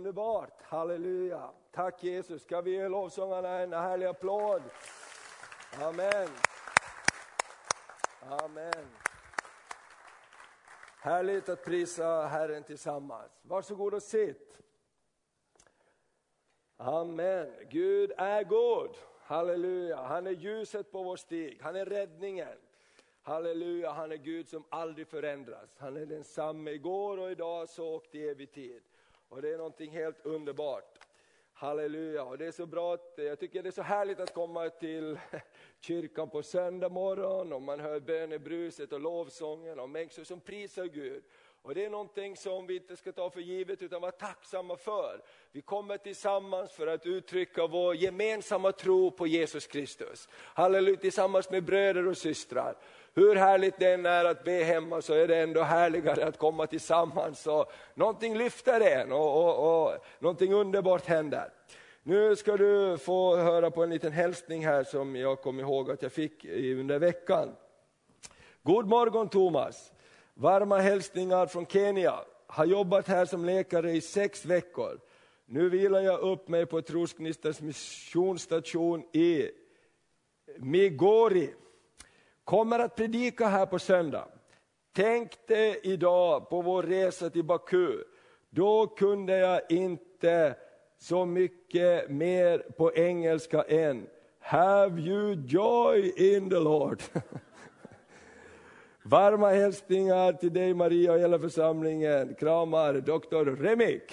Underbart, halleluja. Tack Jesus. Ska vi ge lovsångarna en härlig applåd? Amen. Amen. Härligt att prisa Herren tillsammans. Varsågod och sitt. Amen. Gud är god. Halleluja. Han är ljuset på vår stig. Han är räddningen. Halleluja, han är Gud som aldrig förändras. Han är densamme igår och idag så och till evig tid. Och det är någonting helt underbart. Halleluja, och det är så bra att, jag tycker det är så härligt att komma till kyrkan på söndag morgon och man hör bönebruset och lovsången och människor som prisar Gud. Och det är någonting som vi inte ska ta för givet utan vara tacksamma för. Vi kommer tillsammans för att uttrycka vår gemensamma tro på Jesus Kristus. Halleluja, tillsammans med bröder och systrar. Hur härligt det än är att be hemma så är det ändå härligare att komma tillsammans. Och någonting lyfter en och, och, och någonting underbart händer. Nu ska du få höra på en liten hälsning här som jag kom ihåg att jag fick under veckan. God morgon Thomas! Varma hälsningar från Kenya. Har jobbat här som läkare i sex veckor. Nu vilar jag upp mig på Trosgnistans missionsstation i Migori. Kommer att predika här på söndag. Tänk dig idag på vår resa till Baku. Då kunde jag inte så mycket mer på engelska än Have you joy in the Lord? Varma hälsningar till dig Maria och hela församlingen. Kramar doktor Remik.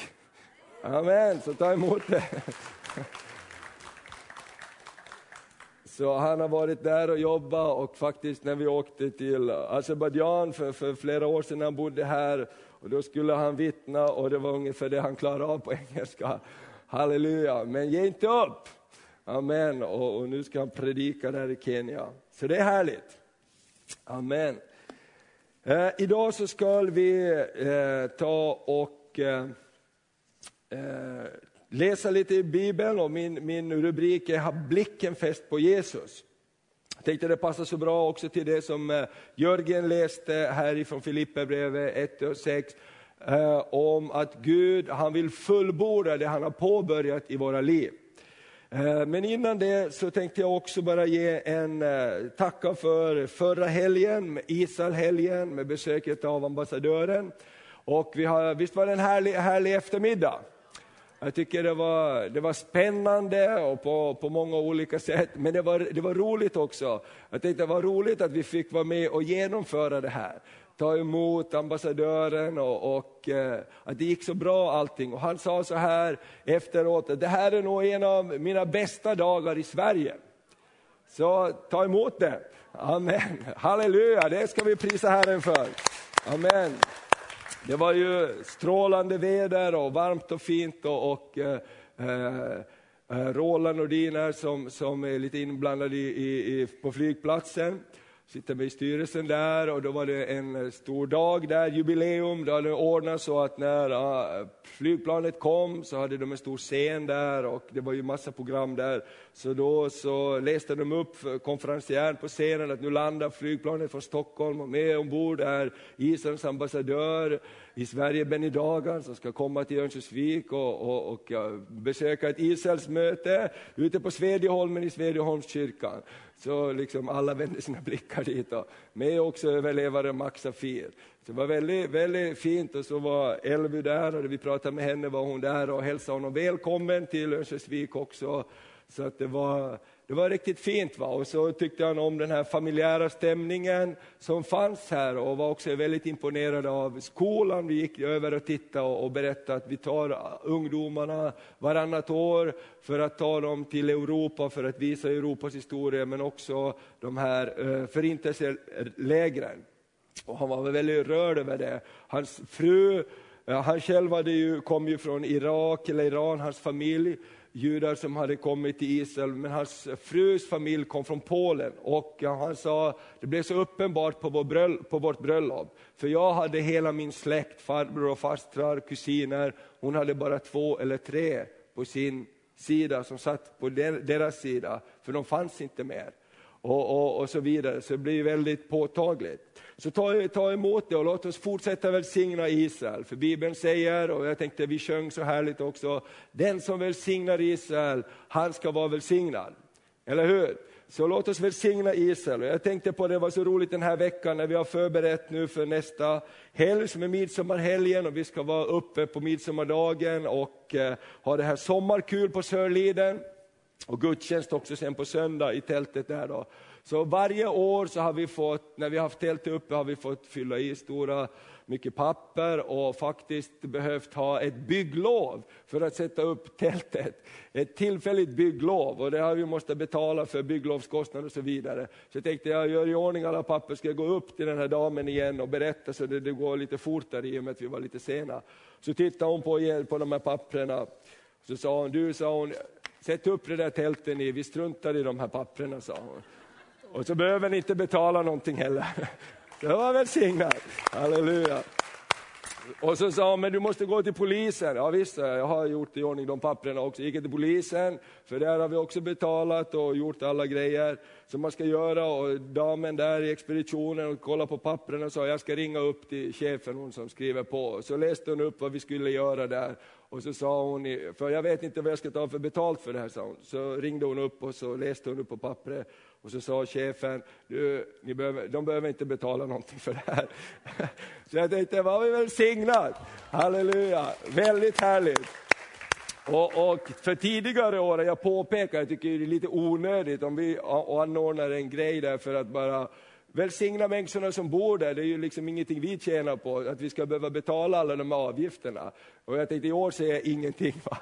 Amen, så ta emot det. Så han har varit där och jobbat och faktiskt när vi åkte till Azerbajdzjan för, för flera år sedan, han bodde här, och då skulle han vittna och det var ungefär det han klarade av på engelska. Halleluja, men ge inte upp! Amen, och, och nu ska han predika där i Kenya. Så det är härligt. Amen. Eh, idag så ska vi eh, ta och eh, eh, läsa lite i Bibeln och min, min rubrik är Har blicken fäst på Jesus. Jag tänkte det passar så bra också till det som eh, Jörgen läste här ifrån Filipperbrevet 1 och 6 eh, om att Gud han vill fullborda det han har påbörjat i våra liv. Eh, men innan det så tänkte jag också bara ge en eh, tacka för förra helgen, Israelhelgen med besöket av ambassadören. Och vi har, visst var det en härlig, härlig eftermiddag? Jag tycker det var, det var spännande och på, på många olika sätt, men det var, det var roligt också. Jag tänkte det var roligt att vi fick vara med och genomföra det här. Ta emot ambassadören och, och eh, att det gick så bra allting. Och han sa så här efteråt, att det här är nog en av mina bästa dagar i Sverige. Så ta emot det. Amen. Halleluja, det ska vi prisa Herren för. Amen. Det var ju strålande väder och varmt och fint och, och eh, eh, eh, Roland Nordin här som, som är lite inblandad i, i, i, på flygplatsen sitter med i styrelsen där och då var det en eh, stor dag där, jubileum, då hade det ordnat så att när flygplanet kom så hade de en stor scen där och det var ju massa program där. Så då så läste de upp konferencieren på scenen att nu landar flygplanet från Stockholm och med ombord är Israels ambassadör i Sverige, Benny Dagan, som ska komma till Örnsköldsvik och, och, och besöka ett Israels-möte ute på Svedjeholmen i Svedjeholmskyrkan. Så liksom alla vände sina blickar dit. Och med också överlevare Max Safir. Så det var väldigt, väldigt fint och så var Elvy där och vi pratade med henne var hon där och hälsade honom välkommen till Örnsköldsvik också. Så att det var det var riktigt fint. Va? Och så tyckte han om den här familjära stämningen som fanns här och var också väldigt imponerad av skolan. Vi gick över och tittade och, berättade att vi tar ungdomarna varannat år för att ta dem till Europa, för att visa Europas historia, men också de här eh, förintelselägren. Och han var väldigt rörd över det. Hans fru, eh, han själv hade ju, kom ju från Irak eller Iran, hans familj judar som hade kommit till Israel, men hans frus familj kom från Polen. Och han sa, det blev så uppenbart på, vår bröll, på vårt bröllop, för jag hade hela min släkt, farbror och fastrar, kusiner, hon hade bara två eller tre på sin sida som satt på deras sida, för de fanns inte mer. och, och, och så vidare, så det blir väldigt påtagligt. Så ta, ta emot det och låt oss fortsätta välsigna Israel. För Bibeln säger, och jag tänkte vi sjöng så härligt också, den som välsignar Israel, han ska vara välsignad. Eller hur? Så låt oss välsigna Israel. Jag tänkte på det, det var så roligt den här veckan när vi har förberett nu för nästa helg som är midsommarhelgen och vi ska vara uppe på midsommardagen och eh, ha det här sommarkul på Sörliden. Och gudstjänst också sen på söndag i tältet där då. Så varje år så har vi fått, när vi har haft tältet uppe, har vi fått fylla i stora, mycket papper och faktiskt behövt ha ett bygglov för att sätta upp tältet. Ett tillfälligt bygglov och det har vi måste betala för bygglovskostnader och så vidare. Så jag tänkte jag gör i ordning alla papper, ska jag gå upp till den här damen igen och berätta så det, det går lite fortare i och med att vi var lite sena. Så tittade hon på, på de här papperna, så sa hon, du sa hon, sätt upp det där tältet ni, vi struntar i de här papperna, sa hon. Och så behöver ni inte betala någonting heller. Det var välsignat. Halleluja. Och så sa hon, men du måste gå till polisen. Ja visst, jag har gjort i ordning de papperna också. Gick till polisen, för där har vi också betalat och gjort alla grejer som man ska göra. Och damen där i expeditionen och kollade på papperna och sa, jag ska ringa upp till chefen, hon som skriver på. Så läste hon upp vad vi skulle göra där. Och så sa hon, för jag vet inte vad jag ska ta för betalt för det här, sa hon. Så ringde hon upp och så läste hon upp på pappret. Och så sa chefen, du, ni behöver, de behöver inte betala någonting för det här. Så jag tänkte, var vi välsignat? Halleluja, väldigt härligt. Och, och, för tidigare år, jag påpekar, jag tycker det är lite onödigt om vi anordnar en grej där för att bara välsigna människorna som bor där, det är ju liksom ingenting vi tjänar på, att vi ska behöva betala alla de här avgifterna. Och jag tänkte i år säger jag ingenting. Va?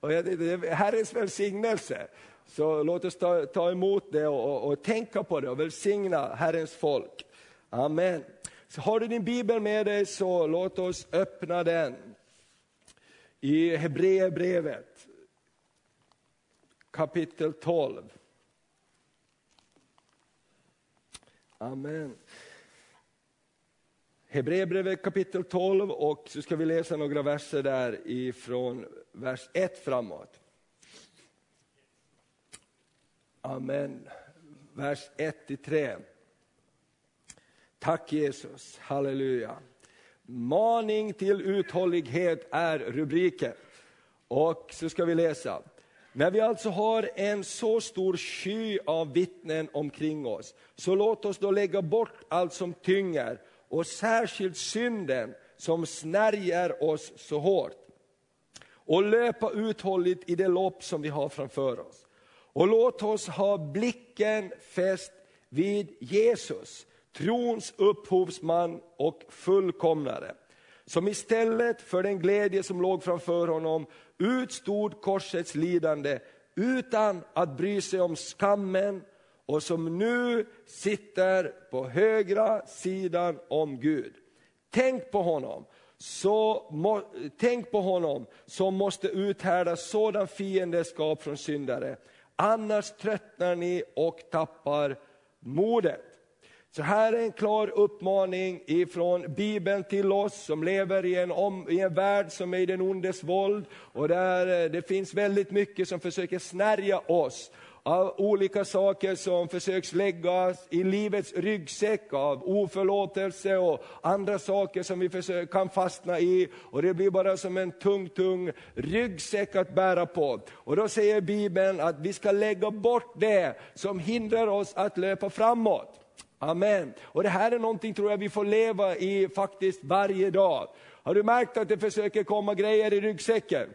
Och jag tänkte, det är Herrens välsignelse. Så låt oss ta, ta emot det och, och, och, tänka på det och välsigna Herrens folk. Amen. Så har du din bibel med dig så låt oss öppna den i Hebreerbrevet kapitel 12. Amen. Hebreerbrevet kapitel 12 och så ska vi läsa några verser där ifrån vers 1 framåt. Amen. Vers 1-3. Tack Jesus, halleluja. Maning till uthållighet är rubriken. Och så ska vi läsa. När vi alltså har en så stor sky av vittnen omkring oss, så låt oss då lägga bort allt som tynger och särskilt synden som snärjer oss så hårt. Och löpa uthålligt i det lopp som vi har framför oss. Och låt oss ha blicken fäst vid Jesus, trons upphovsman och fullkomnare, som istället för den glädje som låg framför honom utstod korsets lidande utan att bry sig om skammen och som nu sitter på högra sidan om Gud. Tänk på honom, så må, tänk på honom som måste uthärda sådan fiendeskap från syndare annars tröttnar ni och tappar modet. Så här är en klar uppmaning ifrån Bibeln till oss som lever i en, om, i en värld som är i den ondes våld och där eh, det finns väldigt mycket som försöker snärja oss av olika saker som försöks läggas i livets ryggsäck av oförlåtelse och andra saker som vi försöker, kan fastna i. Och det blir bara som en tung, tung ryggsäck att bära på. Och då säger Bibeln att vi ska lägga bort det som hindrar oss att löpa framåt. Amen. Och det här är någonting tror jag vi får leva i faktiskt varje dag. Har du märkt att det försöker komma grejer i ryggsäcken?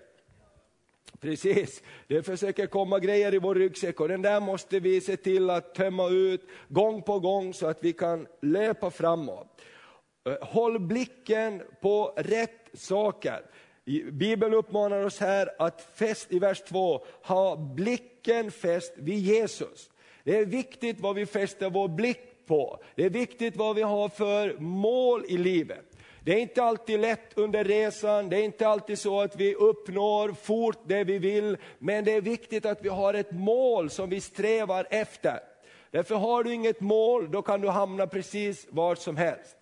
Precis, det försöker komma grejer i vår ryggsäck och den där måste vi se till att tömma ut gång på gång så att vi kan löpa framåt. Eh, håll blicken på rätt saker. Bibeln uppmanar oss här att fäst, i vers 2, ha blicken fäst vid Jesus. Det är viktigt vad vi fäster vår blick på. Det är viktigt vad vi har för mål i livet. Det är inte alltid lätt under resan, det är inte alltid så att vi uppnår fort det vi vill, men det är viktigt att vi har ett mål som vi strävar efter. Därför har du inget mål, då kan du hamna precis var som helst.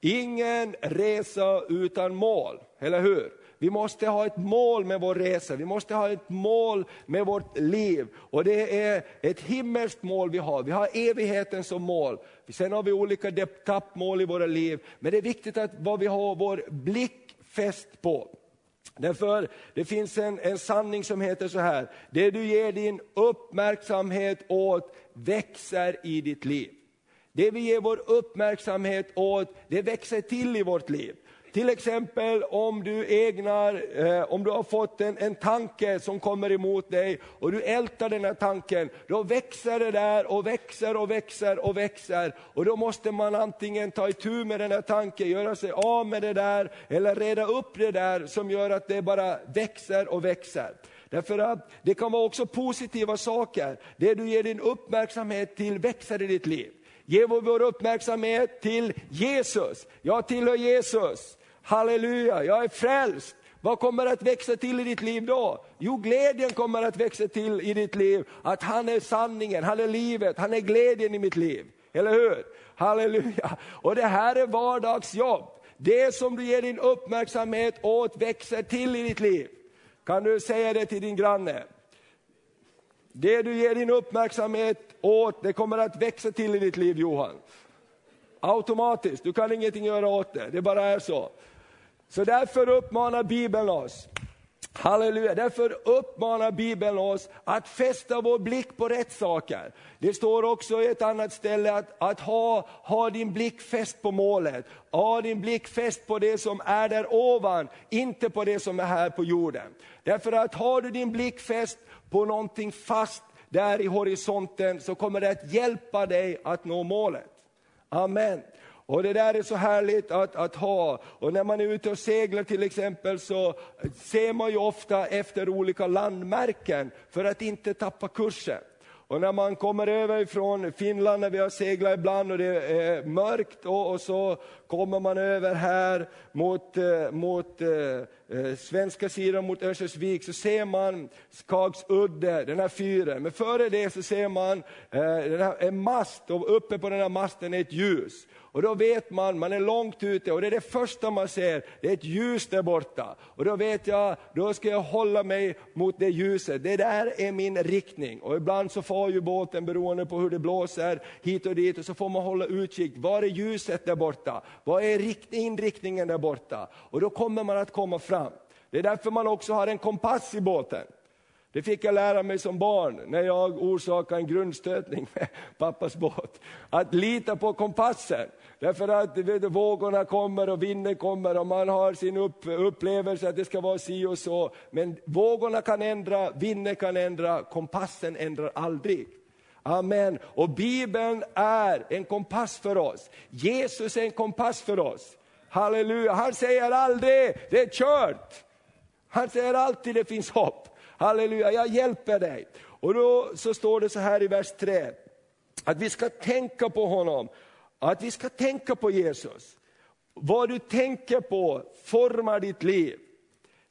Ingen resa utan mål, eller hur? Vi måste ha ett mål med vår resa, vi måste ha ett mål med vårt liv. Och det är ett himmelskt mål vi har, vi har evigheten som mål. Sen har vi olika etappmål i våra liv, men det är viktigt att vad vi har vår blick fäst på. Därför det finns en, en sanning som heter så här, det du ger din uppmärksamhet åt växer i ditt liv. Det vi ger vår uppmärksamhet åt, det växer till i vårt liv. Till exempel om du ägnar, eh, om du har fått en, en tanke som kommer emot dig och du ältar den här tanken, då växer det där och växer och växer och växer. Och då måste man antingen ta itu med den här tanken, göra sig av med det där, eller reda upp det där som gör att det bara växer och växer. Därför att det kan vara också positiva saker, det du ger din uppmärksamhet till växer i ditt liv. Ge vår uppmärksamhet till Jesus. Jag tillhör Jesus. Halleluja, jag är frälst. Vad kommer att växa till i ditt liv då? Jo, glädjen kommer att växa till i ditt liv. Att han är sanningen, han är livet, han är glädjen i mitt liv. Eller hur? Halleluja. Och det här är vardagsjobb. Det som du ger din uppmärksamhet åt växer till i ditt liv. Kan du säga det till din granne? Det du ger din uppmärksamhet åt, det kommer att växa till i ditt liv Johan. Automatiskt, du kan ingenting göra åt det, det bara är så. Så därför uppmanar Bibeln oss, halleluja, därför uppmanar Bibeln oss att fästa vår blick på rätt saker. Det står också i ett annat ställe att, att ha, ha din blick fäst på målet, ha din blick fäst på det som är där ovan, inte på det som är här på jorden. Därför att har du din blick fäst på någonting fast där i horisonten så kommer det att hjälpa dig att nå målet. Amen. Och det där är så härligt att, att ha. Och när man är ute och seglar till exempel så ser man ju ofta efter olika landmärken för att inte tappa kursen. Och när man kommer över från Finland, när vi har seglat ibland och det är mörkt och, och så kommer man över här mot, eh, mot eh, eh, svenska sidan, mot Örnsköldsvik, så ser man Skagsudde, den här fyren. Men före det så ser man eh, en mast och uppe på den här masten är ett ljus. Och då vet man, man är långt ute och det är det första man ser, det är ett ljus där borta. Och då vet jag, då ska jag hålla mig mot det ljuset, det där är min riktning. Och ibland så far ju båten beroende på hur det blåser hit och dit och så får man hålla utkik, var är ljuset där borta? Vad är inriktningen där borta? Och då kommer man att komma fram. Det är därför man också har en kompass i båten. Det fick jag lära mig som barn när jag orsakade en grundstötning med pappas båt. Att lita på kompassen. Därför att vet, vågorna kommer och vinden kommer och man har sin upp, upplevelse att det ska vara si och så. Men vågorna kan ändra, vinden kan ändra, kompassen ändrar aldrig. Amen. Och Bibeln är en kompass för oss. Jesus är en kompass för oss. Halleluja, han säger aldrig det är kört. Han säger alltid det finns hopp. Halleluja, jag hjälper dig. Och då så står det så här i vers 3, att vi ska tänka på honom, att vi ska tänka på Jesus. Vad du tänker på formar ditt liv.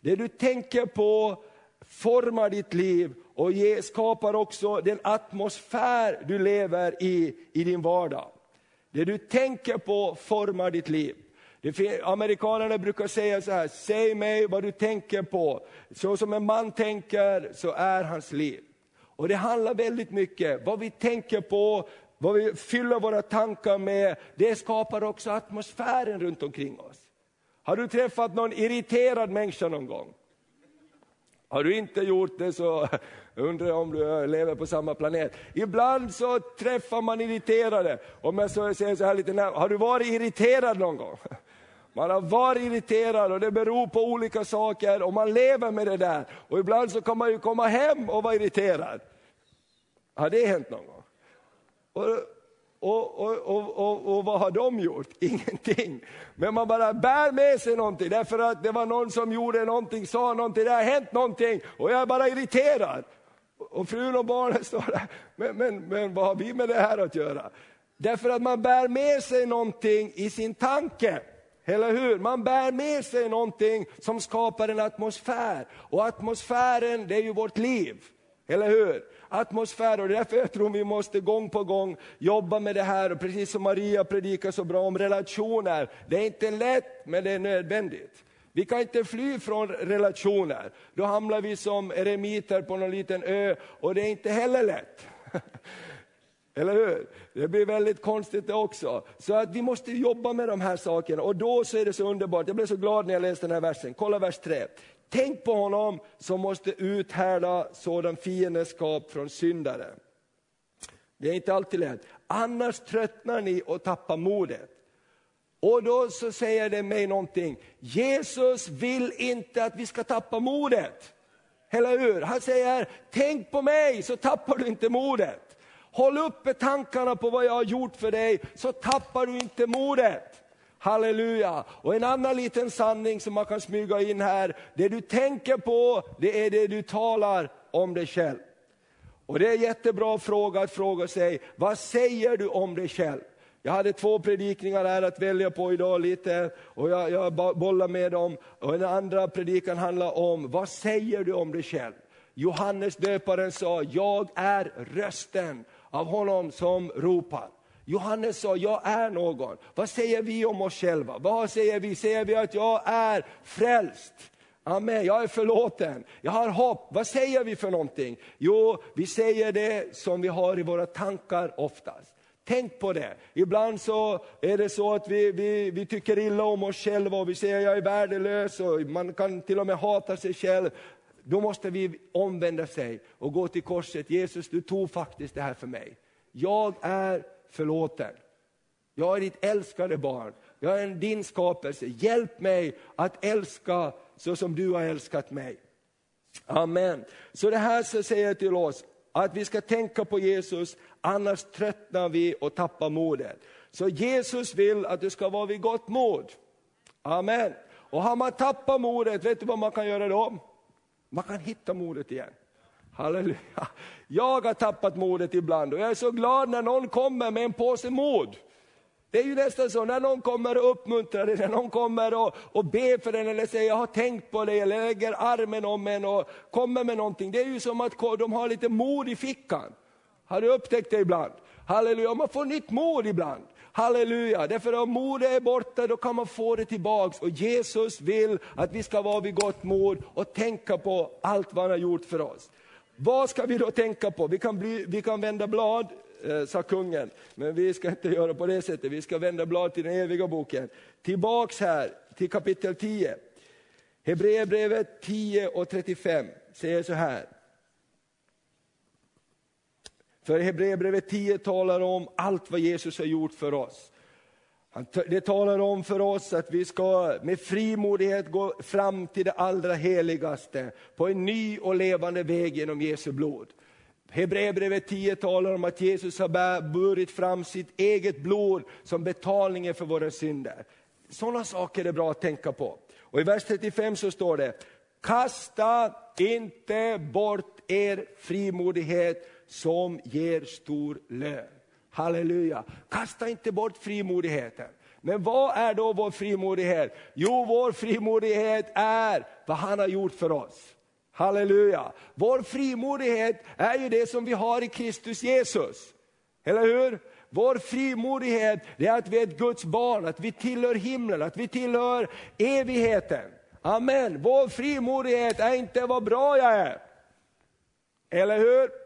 Det du tänker på formar ditt liv och skapar också den atmosfär du lever i, i din vardag. Det du tänker på formar ditt liv. Amerikanerna brukar säga så här, säg mig vad du tänker på. Så som en man tänker så är hans liv. Och det handlar väldigt mycket, vad vi tänker på, vad vi fyller våra tankar med, det skapar också atmosfären runt omkring oss. Har du träffat någon irriterad människa någon gång? Har du inte gjort det så undrar jag om du lever på samma planet. Ibland så träffar man irriterade. Om jag så säger så här lite närmare, har du varit irriterad någon gång? Man har varit irriterad och det beror på olika saker och man lever med det där. Och ibland så kan man ju komma hem och vara irriterad. Har det hänt någon gång? Och, och, och, och, och, vad har de gjort? Ingenting. Men man bara bär med sig någonting därför att det var någon som gjorde någonting, sa någonting, det har hänt någonting och jag är bara irriterad. Och frun och barnen står där, men, men, men vad har vi med det här att göra? Därför att man bär med sig någonting i sin tanke. Eller hur? Man bär med sig någonting som skapar en atmosfär. Och atmosfären, det är ju vårt liv. Eller hur? Atmosfär, och det är därför jag tror vi måste gång på gång jobba med det här. Och precis som Maria predikar så bra om relationer. Det är inte lätt, men det är nödvändigt. Vi kan inte fly från relationer. Då hamnar vi som eremiter på någon liten ö och det är inte heller lätt. Eller hur? Det blir väldigt konstigt det också. Så att vi måste jobba med de här sakerna och då så är det så underbart. Jag blev så glad när jag läste den här versen. Kolla vers 3. Tänk på honom som måste uthärda sådan fiendskap från syndare. Det är inte alltid lätt. Annars tröttnar ni och tappar modet. Och då så säger det mig någonting. Jesus vill inte att vi ska tappa modet. Eller hur? Han säger, tänk på mig så tappar du inte modet. Håll uppe tankarna på vad jag har gjort för dig så tappar du inte modet. Halleluja! Och en annan liten sanning som man kan smyga in här, det du tänker på, det är det du talar om dig själv. Och det är en jättebra fråga att fråga sig, vad säger du om dig själv? Jag hade två predikningar här att välja på idag lite, och jag, jag bollar med dem. Och den andra predikan handlar om, vad säger du om dig själv? Johannes döparen sa, jag är rösten av honom som ropar. Johannes sa, jag är någon. Vad säger vi om oss själva? Vad säger vi? Säger vi att jag är frälst? Amen, jag är förlåten, jag har hopp. Vad säger vi för någonting? Jo, vi säger det som vi har i våra tankar oftast. Tänk på det. Ibland så är det så att vi, vi, vi tycker illa om oss själva och vi säger jag är värdelös och man kan till och med hata sig själv. Då måste vi omvända sig och gå till korset. Jesus, du tog faktiskt det här för mig. Jag är förlåten. Jag är ditt älskade barn. Jag är din skapelse. Hjälp mig att älska så som du har älskat mig. Amen. Så det här så säger jag till oss, att vi ska tänka på Jesus, annars tröttnar vi och tappar modet. Så Jesus vill att du ska vara vid gott mod. Amen. Och har man tappat modet, vet du vad man kan göra då? Man kan hitta modet igen. Halleluja. Jag har tappat modet ibland och jag är så glad när någon kommer med en påse mod. Det är ju nästan så, när någon kommer och uppmuntrar dig, när någon kommer och, och ber för den eller säger jag har tänkt på dig, eller lägger armen om en och kommer med någonting. Det är ju som att de har lite mod i fickan. Har du upptäckt det ibland? Halleluja, man får nytt mod ibland. Halleluja, därför om modet är borta, då kan man få det tillbaks. Och Jesus vill att vi ska vara vid gott mod och tänka på allt vad han har gjort för oss. Vad ska vi då tänka på? Vi kan, bli, vi kan vända blad, eh, sa kungen, men vi ska inte göra på det sättet. Vi ska vända blad till den eviga boken. Tillbaks här till kapitel 10. Hebreerbrevet 10 och 35 säger så här. För Hebreerbrevet 10 talar om allt vad Jesus har gjort för oss. Det talar om för oss att vi ska med frimodighet gå fram till det allra heligaste, på en ny och levande väg genom Jesu blod. Hebreerbrevet 10 talar om att Jesus har burit fram sitt eget blod som betalningen för våra synder. Sådana saker är bra att tänka på. Och i vers 35 så står det, kasta inte bort er frimodighet som ger stor lön. Halleluja. Kasta inte bort frimodigheten. Men vad är då vår frimodighet? Jo, vår frimodighet är vad han har gjort för oss. Halleluja. Vår frimodighet är ju det som vi har i Kristus Jesus. Eller hur? Vår frimodighet är att vi är ett Guds barn, att vi tillhör himlen, att vi tillhör evigheten. Amen. Vår frimodighet är inte vad bra jag är. Eller hur?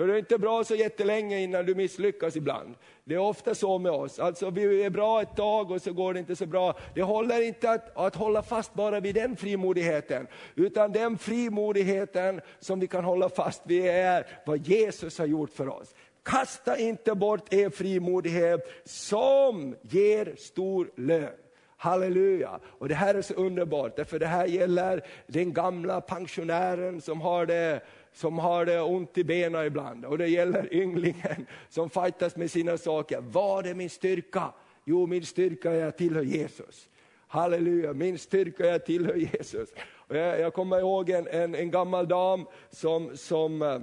För det är inte bra så jättelänge innan du misslyckas ibland. Det är ofta så med oss. Alltså vi är bra ett tag och så går det inte så bra. Det håller inte att, att hålla fast bara vid den frimodigheten. Utan den frimodigheten som vi kan hålla fast vid är vad Jesus har gjort för oss. Kasta inte bort er frimodighet som ger stor lön. Halleluja! Och det här är så underbart, för det här gäller den gamla pensionären som har det som har ont i benen ibland. Och det gäller ynglingen som fightas med sina saker. Vad är min styrka? Jo, min styrka är att tillhör Jesus. Halleluja, min styrka är att tillhör Jesus. Och jag, jag kommer ihåg en, en, en gammal dam som, som eh,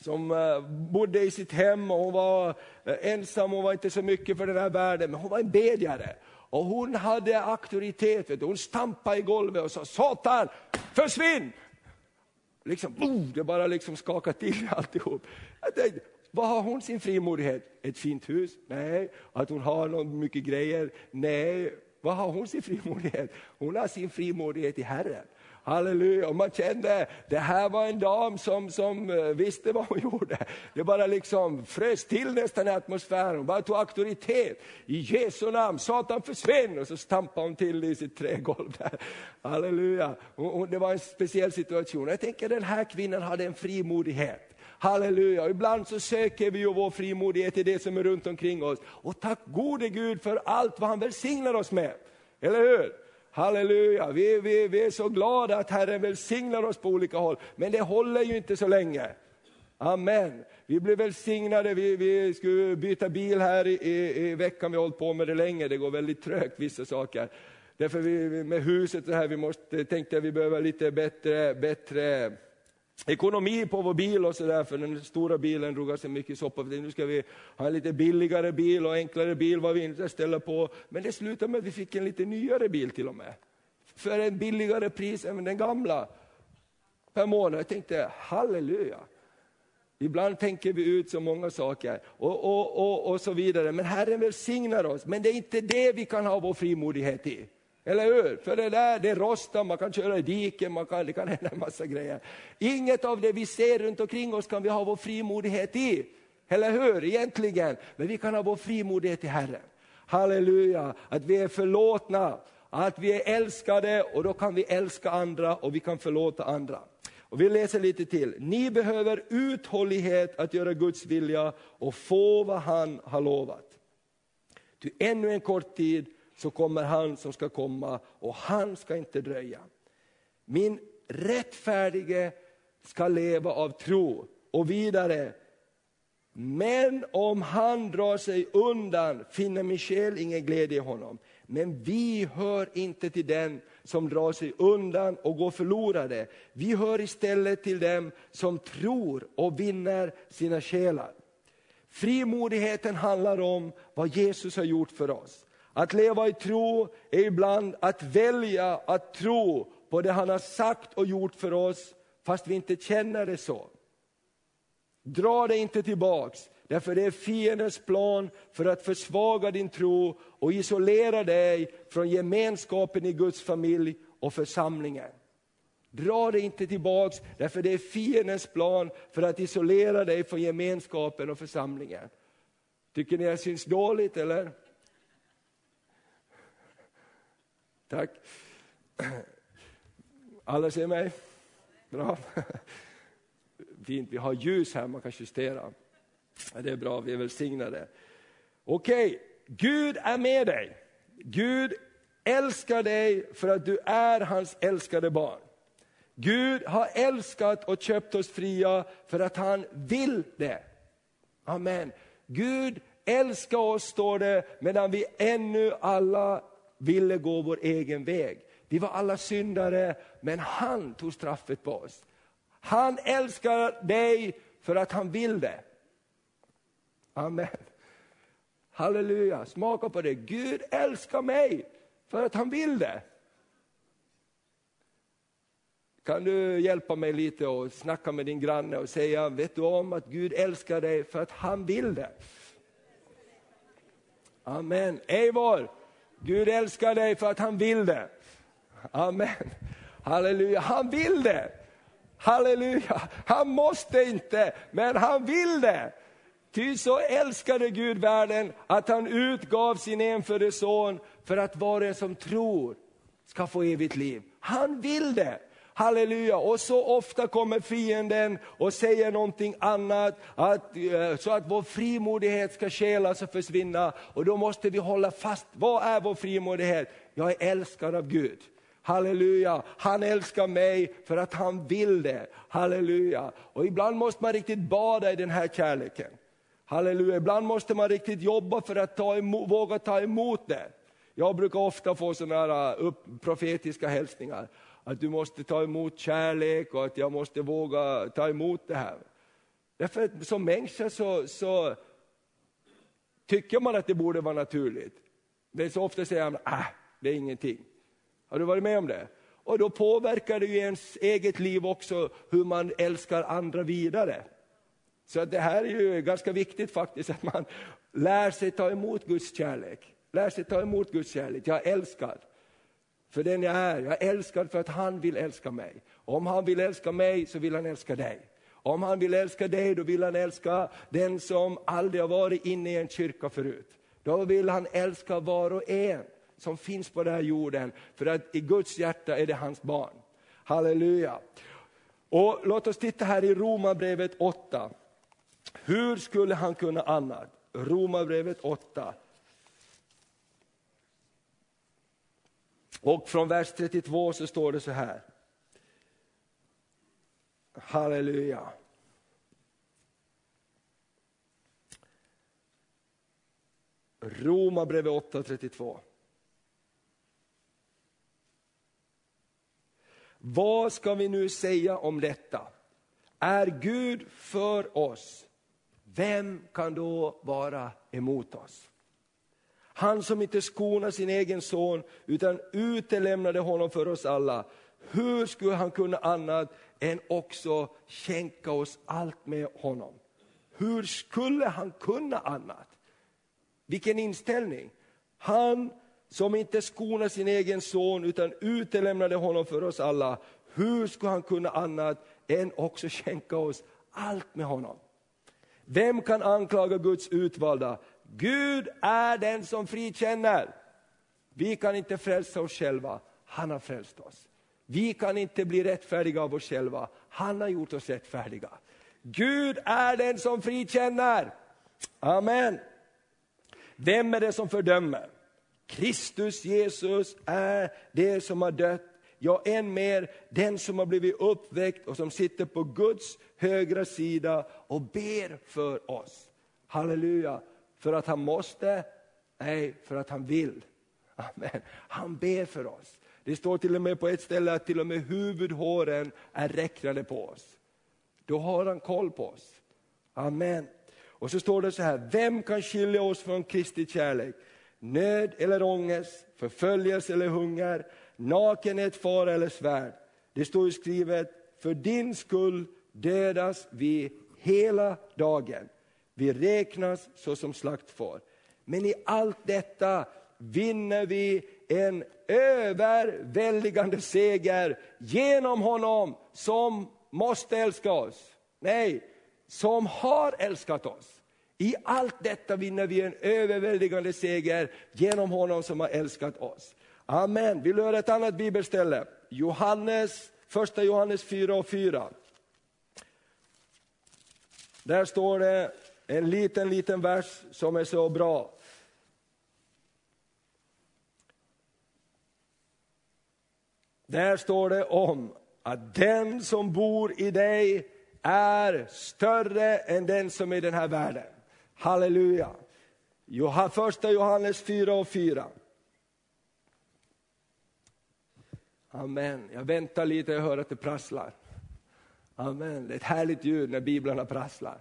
som eh, bodde i sitt hem och hon var eh, ensam, hon var inte så mycket för den här världen, men hon var en bedjare. Och hon hade auktoritet, hon stampade i golvet och sa Satan, försvinn! Liksom, boom, det bara liksom skakade till alltihop. Jag tänkte, vad har hon sin frimodighet? Ett fint hus? Nej. Att hon har någon mycket grejer? Nej. Vad har hon sin frimodighet? Hon har sin frimodighet i Herren. Halleluja, och man kände, det här var en dam som, som eh, visste vad hon gjorde. Det bara liksom frös till nästan i atmosfären, hon bara tog auktoritet. I Jesu namn, Satan försvinn! Och så stampade hon till i sitt trägolv där. Halleluja, och, och det var en speciell situation. Jag tänker den här kvinnan hade en frimodighet. Halleluja, ibland så söker vi ju vår frimodighet i det som är runt omkring oss. Och tack gode Gud för allt vad han välsignar oss med. Eller hur? Halleluja, vi, vi, vi är så glada att Herren välsignar oss på olika håll, men det håller ju inte så länge. Amen. Vi blev välsignade, vi, vi skulle byta bil här i, i, i veckan, vi har hållit på med det länge, det går väldigt trögt vissa saker. Därför vi, med huset och här, vi måste, tänkte att vi behöver lite bättre, bättre ekonomi på vår bil och sådär, för den stora bilen drog sig mycket soppa. Nu ska vi ha en lite billigare bil och enklare bil vad vi inte ställer på. Men det slutade med att vi fick en lite nyare bil till och med. För en billigare pris än den gamla per månad. Jag tänkte, halleluja. Ibland tänker vi ut så många saker och, och, och, och så vidare. Men Herren välsignar oss. Men det är inte det vi kan ha vår frimodighet i. Eller hur? För det där, det rostar, man kan köra i diken, man kan, det kan hända en massa grejer. Inget av det vi ser runt omkring oss kan vi ha vår frimodighet i. Eller hur? Egentligen. Men vi kan ha vår frimodighet i Herren. Halleluja, att vi är förlåtna, att vi är älskade och då kan vi älska andra och vi kan förlåta andra. Och vi läser lite till. Ni behöver uthållighet att göra Guds vilja och få vad han har lovat. Ty ännu en kort tid så kommer han som ska komma och han ska inte dröja. Min rättfärdige ska leva av tro. Och vidare, men om han drar sig undan finner min själ ingen glädje i honom. Men vi hör inte till den som drar sig undan och går förlorade. Vi hör istället till dem som tror och vinner sina själar. Frimodigheten handlar om vad Jesus har gjort för oss. Att leva i tro är ibland att välja att tro på det han har sagt och gjort för oss, fast vi inte känner det så. Dra dig inte tillbaks, därför det är fiendens plan för att försvaga din tro och isolera dig från gemenskapen i Guds familj och församlingen. Dra dig inte tillbaks, därför det är fiendens plan för att isolera dig från gemenskapen och församlingen. Tycker ni jag syns dåligt eller? Tack. Alla ser mig? Bra. Fint, vi har ljus här man kan justera. Det är bra, vi är välsignade. Okej, okay. Gud är med dig. Gud älskar dig för att du är hans älskade barn. Gud har älskat och köpt oss fria för att han vill det. Amen. Gud älskar oss, står det, medan vi ännu alla ville gå vår egen väg. Vi var alla syndare, men han tog straffet på oss. Han älskar dig för att han vill det. Amen. Halleluja, smaka på det. Gud älskar mig för att han vill det. Kan du hjälpa mig lite och snacka med din granne och säga, vet du om att Gud älskar dig för att han vill det? Amen. Eivor, Gud älskar dig för att han vill det. Amen. Halleluja, han vill det. Halleluja, han måste inte, men han vill det. Ty så älskade Gud världen att han utgav sin enfödde son för att var och en som tror ska få evigt liv. Han vill det. Halleluja! Och så ofta kommer fienden och säger någonting annat, att, eh, så att vår frimodighet ska skälas och försvinna. Och då måste vi hålla fast, vad är vår frimodighet? Jag är älskad av Gud. Halleluja, han älskar mig för att han vill det. Halleluja. Och ibland måste man riktigt bada i den här kärleken. Halleluja, ibland måste man riktigt jobba för att ta emot, våga ta emot det. Jag brukar ofta få sådana här eh, upp, profetiska hälsningar att du måste ta emot kärlek och att jag måste våga ta emot det här. Därför att som människa så, så tycker man att det borde vara naturligt. Men så ofta säger man, ah, det är ingenting. Har du varit med om det? Och då påverkar det ju ens eget liv också hur man älskar andra vidare. Så att det här är ju ganska viktigt faktiskt, att man lär sig ta emot Guds kärlek. lär sig ta emot Guds kärlek. Jag är älskad för den jag är. Jag är älskad för att han vill älska mig. Om han vill älska mig så vill han älska dig. Om han vill älska dig, då vill han älska den som aldrig har varit inne i en kyrka förut. Då vill han älska var och en som finns på den här jorden, för att i Guds hjärta är det hans barn. Halleluja. Och låt oss titta här i Romarbrevet 8. Hur skulle han kunna annat? Romarbrevet 8. Och från vers 32 så står det så här. Halleluja. Romarbrevet 8.32. Vad ska vi nu säga om detta? Är Gud för oss, vem kan då vara emot oss? Han som inte skonar sin egen son utan utelämnade honom för oss alla. Hur skulle han kunna annat än också skänka oss allt med honom? Hur skulle han kunna annat? Vilken inställning! Han som inte skonar sin egen son utan utelämnade honom för oss alla. Hur skulle han kunna annat än också skänka oss allt med honom? Vem kan anklaga Guds utvalda? Gud är den som frikänner. Vi kan inte frälsa oss själva, han har frälst oss. Vi kan inte bli rättfärdiga av oss själva, han har gjort oss rättfärdiga. Gud är den som frikänner. Amen. Vem är det som fördömer? Kristus Jesus är det som har dött, ja än mer den som har blivit uppväckt och som sitter på Guds högra sida och ber för oss. Halleluja, för att han måste, nej för att han vill. Amen. Han ber för oss. Det står till och med på ett ställe att till och med huvudhåren är räknade på oss. Då har han koll på oss. Amen. Och så står det så här, vem kan skilja oss från Kristi kärlek? Nöd eller ångest, förföljelse eller hunger, nakenhet, fara eller svärd. Det står ju skrivet, för din skull dödas vi hela dagen. Vi räknas såsom slaktfår. Men i allt detta vinner vi en överväldigande seger genom honom som måste älska oss. Nej, som har älskat oss. I allt detta vinner vi en överväldigande seger genom honom som har älskat oss. Amen. Vill du höra ett annat bibelställe? Johannes, första Johannes 4 och 4. Där står det en liten, liten vers som är så bra. Där står det om att den som bor i dig är större än den som är i den här världen. Halleluja. Första Johannes 4 och 4. Amen. Jag väntar lite, jag hör att det prasslar. Amen. Det är ett härligt ljud när biblarna prasslar.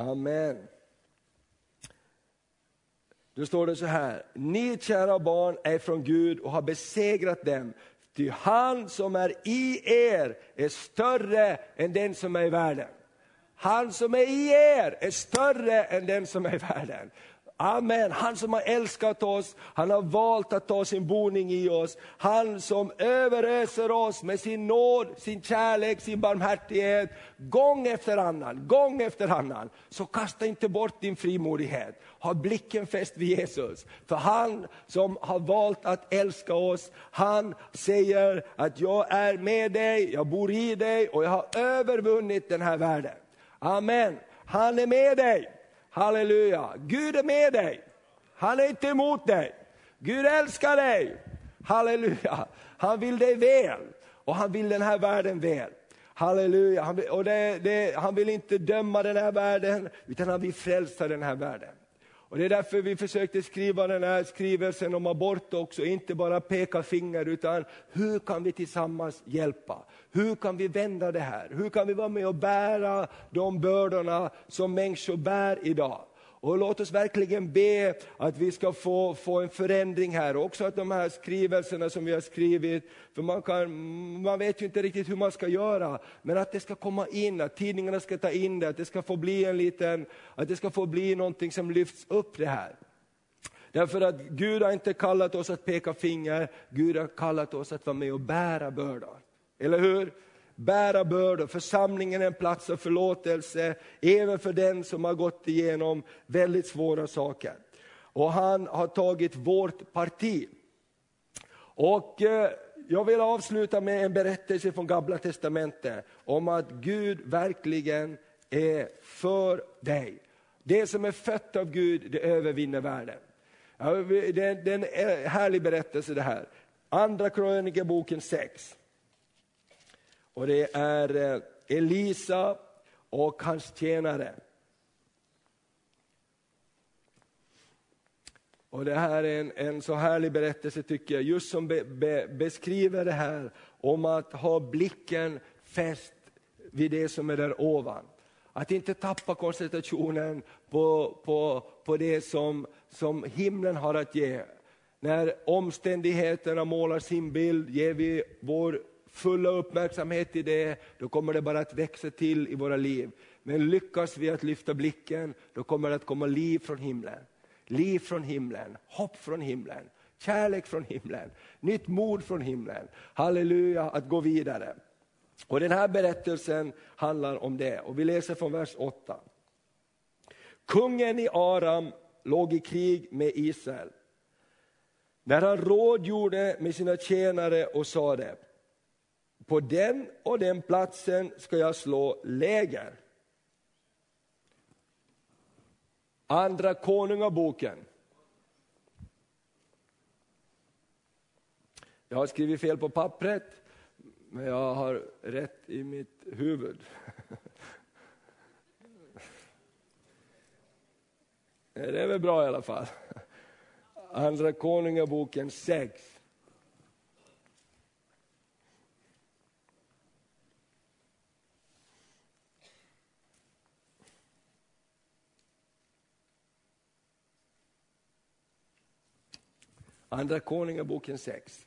Amen. Då står det så här, ni kära barn är från Gud och har besegrat dem, ty han som är i er är större än den som är i världen. Han som är i er är större än den som är i världen. Amen. Han som har älskat oss, han har valt att ta sin boning i oss. Han som överöser oss med sin nåd, sin kärlek, sin barmhärtighet. Gång efter annan, gång efter annan. Så kasta inte bort din frimodighet. Ha blicken fäst vid Jesus. För han som har valt att älska oss, han säger att jag är med dig, jag bor i dig och jag har övervunnit den här världen. Amen. Han är med dig. Halleluja. Gud är med dig. Han är inte emot dig. Gud älskar dig. Halleluja. Han vill dig väl och han vill den här världen väl. Halleluja. Han vill, och det, det, han vill inte döma den här världen, utan han vill frälsa den här världen. Och Det är därför vi försökte skriva den här skrivelsen om abort också, inte bara peka finger, utan hur kan vi tillsammans hjälpa? Hur kan vi vända det här? Hur kan vi vara med och bära de bördorna som människor bär idag? Och låt oss verkligen be att vi ska få, få en förändring här. Också att de här skrivelserna som vi har skrivit, för man, kan, man vet ju inte riktigt hur man ska göra, men att det ska komma in, att tidningarna ska ta in det, att det ska få bli en liten, att det ska få bli någonting som lyfts upp det här. Därför att Gud har inte kallat oss att peka finger, Gud har kallat oss att vara med och bära bördan. Eller hur? Bära bördor. Församlingen är en plats av förlåtelse, även för den som har gått igenom väldigt svåra saker. Och han har tagit vårt parti. Och eh, jag vill avsluta med en berättelse från Gamla Testamentet om att Gud verkligen är för dig. Det som är fött av Gud, det övervinner världen. Det är en eh, härlig berättelse det här. Andra krönikeboken 6. Och det är eh, Elisa och hans tjänare. Och det här är en, en så härlig berättelse tycker jag, just som be, be, beskriver det här om att ha blicken fäst vid det som är där ovan. Att inte tappa koncentrationen på, på, på det som, som himlen har att ge. När omständigheterna målar sin bild ger vi vår fulla uppmärksamhet i det, då kommer det bara att växa till i våra liv. Men lyckas vi att lyfta blicken, då kommer det att komma liv från himlen. Liv från himlen, hopp från himlen, kärlek från himlen, nytt mod från himlen. Halleluja, att gå vidare. Och Den här berättelsen handlar om det och vi läser från vers 8. Kungen i Aram låg i krig med Israel. När han rådgjorde med sina tjänare och sade, på den och den platsen ska jag slå läger. Andra Konungaboken. Jag har skrivit fel på pappret, men jag har rätt i mitt huvud. Det är väl bra i alla fall. Andra Konungaboken 6. Andra Konungaboken 6.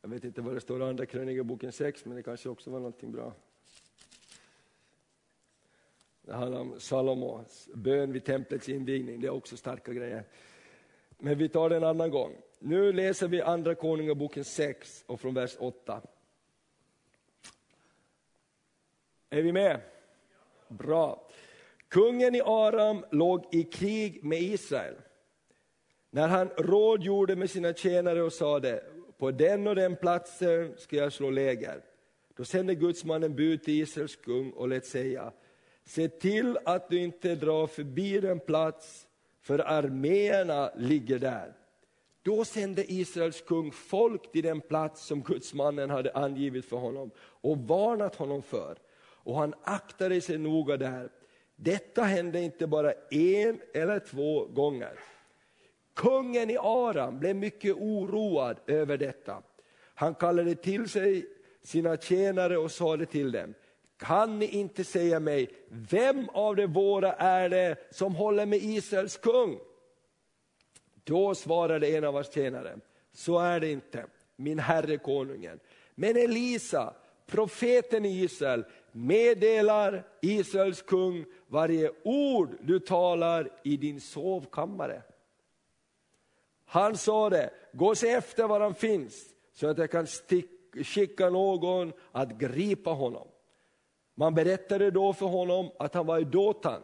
Jag vet inte vad det står i Andra Krönigaboken 6, men det kanske också var någonting bra. Det handlar om Salomos bön vid templets invigning, det är också starka grejer. Men vi tar det en annan gång. Nu läser vi Andra Konungaboken 6 och från vers 8. Är vi med? Bra. Kungen i Aram låg i krig med Israel. När han rådgjorde med sina tjänare och sade, på den och den platsen ska jag slå läger. Då sände gudsmannen bud till Israels kung och lät säga, se till att du inte drar förbi den plats, för arméerna ligger där. Då sände Israels kung folk till den plats som gudsmannen hade angivit för honom och varnat honom för och han aktade sig noga där. Detta hände inte bara en eller två gånger. Kungen i Aram blev mycket oroad över detta. Han kallade till sig sina tjänare och sade till dem, kan ni inte säga mig, vem av de våra är det som håller med Israels kung? Då svarade en av hans tjänare, så är det inte, min herre konungen. Men Elisa, profeten i Israel, meddelar Israels kung varje ord du talar i din sovkammare. Han sa det, gå och se efter var han finns så att jag kan skicka någon att gripa honom. Man berättade då för honom att han var i Dotan.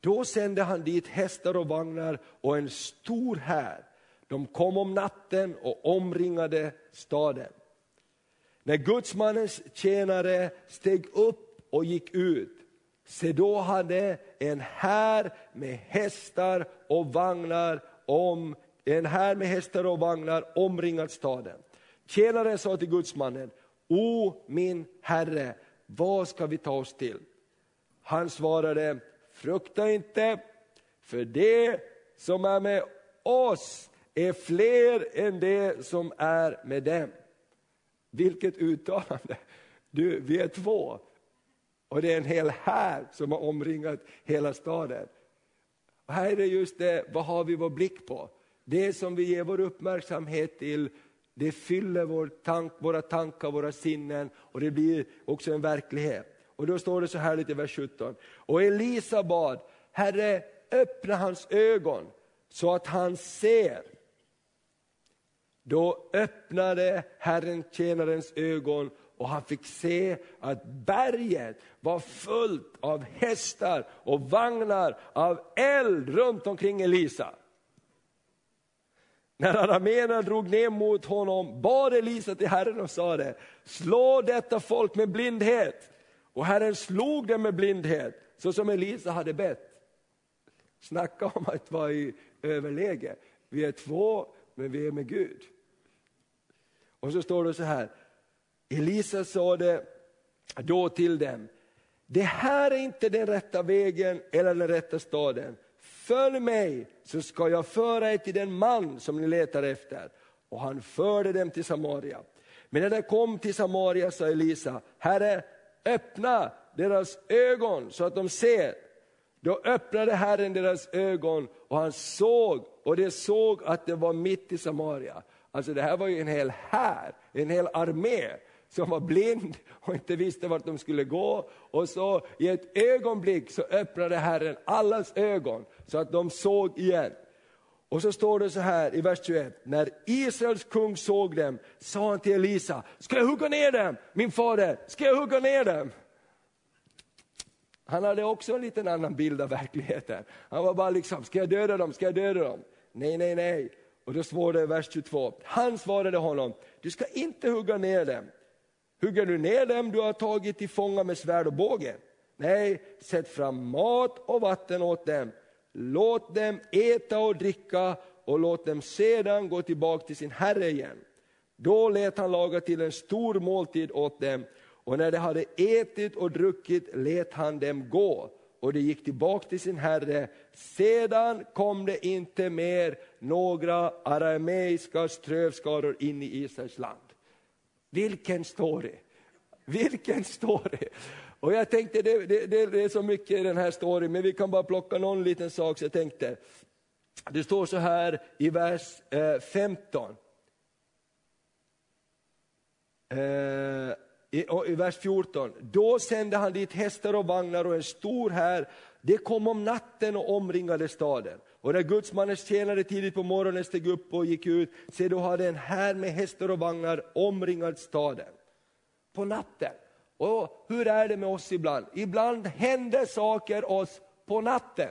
Då sände han dit hästar och vagnar och en stor här. De kom om natten och omringade staden. När gudsmannens tjänare steg upp och gick ut, se då hade en här med hästar och vagnar om en här med hästar och vagnar omringat staden. Tjänaren sa till gudsmannen, O min herre, vad ska vi ta oss till? Han svarade, frukta inte, för det som är med oss är fler än det som är med dem. Vilket uttalande! Du, vi är två. Och det är en hel här som har omringat hela staden. Och här är det just det, vad har vi vår blick på? Det som vi ger vår uppmärksamhet till, det fyller vår tank, våra tankar, våra sinnen och det blir också en verklighet. Och då står det så här lite i vers 17. Och Elisa bad, Herre öppna hans ögon så att han ser. Då öppnade Herren tjänarens ögon och han fick se att berget var fullt av hästar och vagnar av eld runt omkring Elisa. När arameerna drog ner mot honom bad Elisa till Herren och sade, slå detta folk med blindhet. Och Herren slog dem med blindhet, så som Elisa hade bett. Snacka om att vara i överläge. Vi är två, men vi är med Gud. Och så står det så här, Elisa sade då till dem, det här är inte den rätta vägen eller den rätta staden. Följ mig så ska jag föra er till den man som ni letar efter. Och han förde dem till Samaria. Men när de kom till Samaria sa Elisa, Herre öppna deras ögon så att de ser. Då öppnade Herren deras ögon och han såg, och de såg att det var mitt i Samaria. Alltså det här var ju en hel här, en hel armé som var blind och inte visste vart de skulle gå. Och så i ett ögonblick så öppnade Herren allas ögon så att de såg igen. Och så står det så här i vers 21, när Israels kung såg dem sa han till Elisa, ska jag hugga ner dem, min fader, ska jag hugga ner dem? Han hade också en liten annan bild av verkligheten. Han var bara liksom, ska jag döda dem, ska jag döda dem? Nej, nej, nej. Och då står det i vers 22, han svarade honom, du ska inte hugga ner dem. Hugger du ner dem du har tagit till fånga med svärd och båge? Nej, sätt fram mat och vatten åt dem. Låt dem äta och dricka och låt dem sedan gå tillbaka till sin herre igen. Då lät han laga till en stor måltid åt dem och när de hade ätit och druckit lät han dem gå och de gick tillbaka till sin herre. Sedan kom det inte mer några arameiska strövskador in i Israels land. Vilken story! Vilken story! Och jag tänkte, det, det, det, är så mycket i den här storyn, men vi kan bara plocka någon liten sak. Så jag tänkte, det står så här i vers eh, 15. I, i, vers 14. Då sände han dit hästar och vagnar och en stor här. Det kom om natten och omringade staden. Och när gudsmannens tjänare tidigt på morgonen steg upp och gick ut, se då hade en här med hästar och vagnar omringat staden. På natten. Och hur är det med oss ibland? Ibland händer saker oss på natten.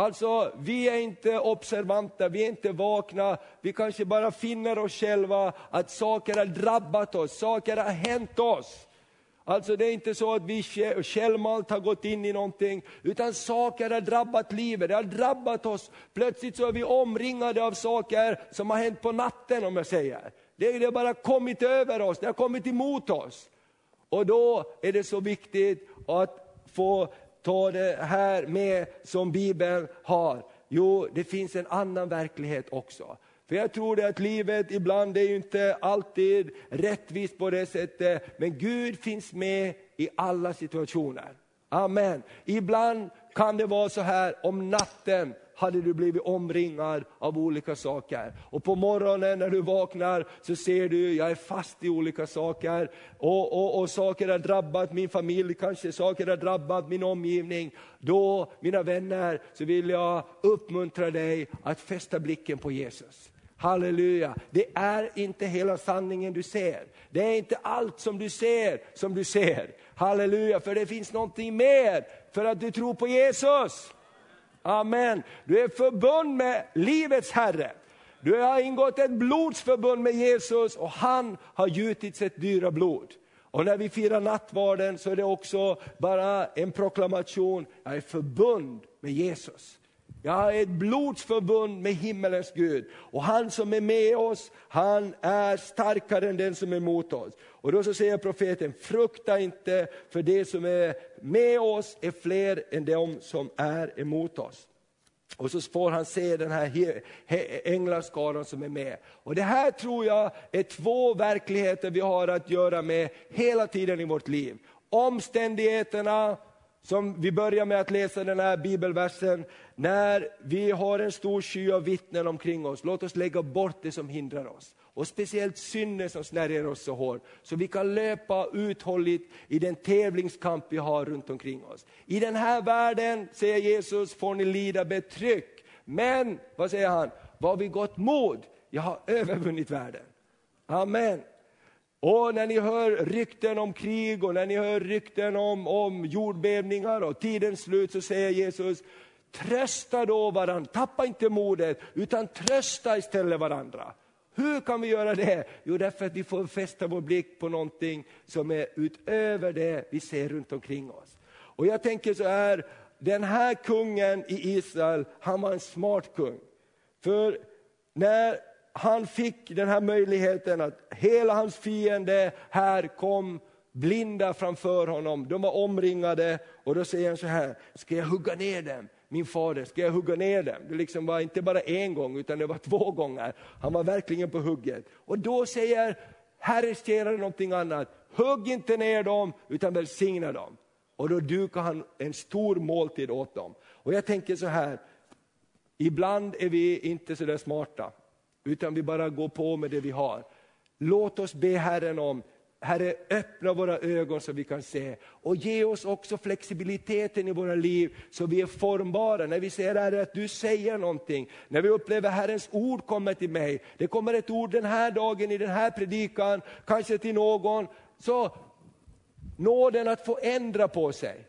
Alltså, vi är inte observanta, vi är inte vakna, vi kanske bara finner oss själva att saker har drabbat oss, saker har hänt oss. Alltså det är inte så att vi självmant har gått in i någonting, utan saker har drabbat livet, det har drabbat oss. Plötsligt så är vi omringade av saker som har hänt på natten om jag säger. Det har bara kommit över oss, det har kommit emot oss. Och då är det så viktigt att få ta det här med som Bibeln har. Jo, det finns en annan verklighet också. För jag tror det att livet ibland är inte alltid rättvist på det sättet, men Gud finns med i alla situationer. Amen. Ibland kan det vara så här om natten hade du blivit omringad av olika saker. Och på morgonen när du vaknar så ser du, jag är fast i olika saker. Och, och, och saker har drabbat min familj, kanske saker har drabbat min omgivning. Då, mina vänner, så vill jag uppmuntra dig att fästa blicken på Jesus. Halleluja, det är inte hela sanningen du ser. Det är inte allt som du ser som du ser. Halleluja, för det finns någonting mer för att du tror på Jesus. Amen. Du är förbund med livets Herre. Du har ingått ett blodsförbund med Jesus och han har gjutit sitt dyra blod. Och när vi firar nattvarden så är det också bara en proklamation, jag är förbund med Jesus. Jag har ett blodsförbund med himmelens Gud. Och han som är med oss, han är starkare än den som är emot oss. Och då så säger profeten, frukta inte, för det som är med oss är fler än de som är emot oss. Och så får han se den här änglaskaran som är med. Och det här tror jag är två verkligheter vi har att göra med hela tiden i vårt liv. Omständigheterna, som vi börjar med att läsa den här bibelversen, när vi har en stor sky av vittnen omkring oss, låt oss lägga bort det som hindrar oss. Och speciellt synden som snärjer oss så hårt, så vi kan löpa uthålligt i den tävlingskamp vi har runt omkring oss. I den här världen, säger Jesus, får ni lida betryck. Men, vad säger han, var vi gott mod, jag har övervunnit världen. Amen. Och när ni hör rykten om krig och när ni hör rykten om, om jordbävningar och tidens slut så säger Jesus, trösta då varandra, tappa inte modet utan trösta istället varandra. Hur kan vi göra det? Jo, därför att vi får fästa vår blick på någonting som är utöver det vi ser runt omkring oss. Och jag tänker så här, den här kungen i Israel, han var en smart kung. För när han fick den här möjligheten att hela hans fiende här kom blinda framför honom, de var omringade och då säger han så här, ska jag hugga ner dem? Min fader, ska jag hugga ner dem? Det liksom var inte bara en gång, utan det var två gånger. Han var verkligen på hugget. Och då säger Herrens tjänare någonting annat. Hugg inte ner dem, utan välsigna dem. Och då dukar han en stor måltid åt dem. Och jag tänker så här, ibland är vi inte så där smarta, utan vi bara går på med det vi har. Låt oss be Herren om Herre, öppna våra ögon så vi kan se. Och ge oss också flexibiliteten i våra liv så vi är formbara. När vi ser Herre att du säger någonting, när vi upplever Herrens ord kommer till mig. Det kommer ett ord den här dagen i den här predikan, kanske till någon. Så nåden att få ändra på sig.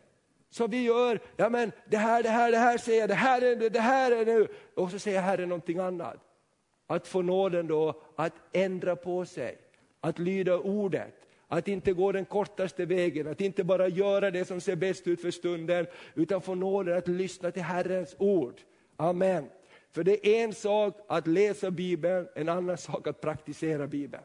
Så vi gör, ja men det här, det här, det här säger jag, det här är det, det här är nu. Och så säger Herren någonting annat. Att få nåden då att ändra på sig att lyda ordet, att inte gå den kortaste vägen, att inte bara göra det som ser bäst ut för stunden, utan få nåden att lyssna till Herrens ord. Amen. För det är en sak att läsa Bibeln, en annan sak att praktisera Bibeln.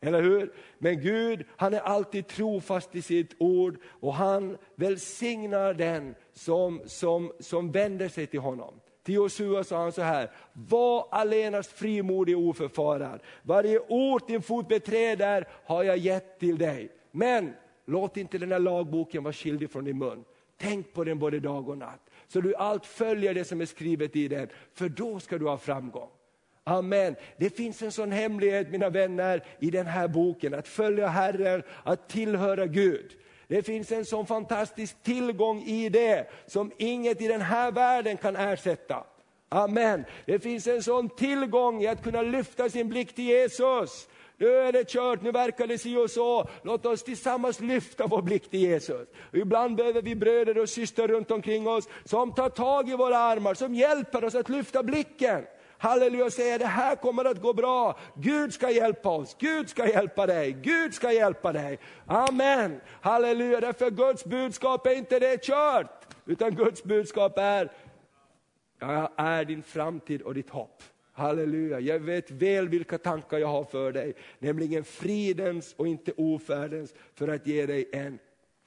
Eller hur? Men Gud, han är alltid trofast i sitt ord och han välsignar den som, som, som vänder sig till honom. Till Josua sa han så här, var allenast frimodig och oförfarad. Varje ord din fot beträder har jag gett till dig. Men låt inte den här lagboken vara skild från din mun. Tänk på den både dag och natt, så du allt följer det som är skrivet i den, för då ska du ha framgång. Amen. Det finns en sån hemlighet mina vänner i den här boken, att följa Herren, att tillhöra Gud. Det finns en sån fantastisk tillgång i det som inget i den här världen kan ersätta. Amen. Det finns en sån tillgång i att kunna lyfta sin blick till Jesus. Nu är det kört, nu verkar det si och så. Låt oss tillsammans lyfta vår blick till Jesus. Ibland behöver vi bröder och systrar runt omkring oss som tar tag i våra armar, som hjälper oss att lyfta blicken halleluja, och säger det här kommer att gå bra. Gud ska hjälpa oss, Gud ska hjälpa dig, Gud ska hjälpa dig. Amen, halleluja, därför Guds budskap är inte det kört, utan Guds budskap är, jag är din framtid och ditt hopp. Halleluja, jag vet väl vilka tankar jag har för dig, nämligen fridens och inte ofärdens, för att ge dig en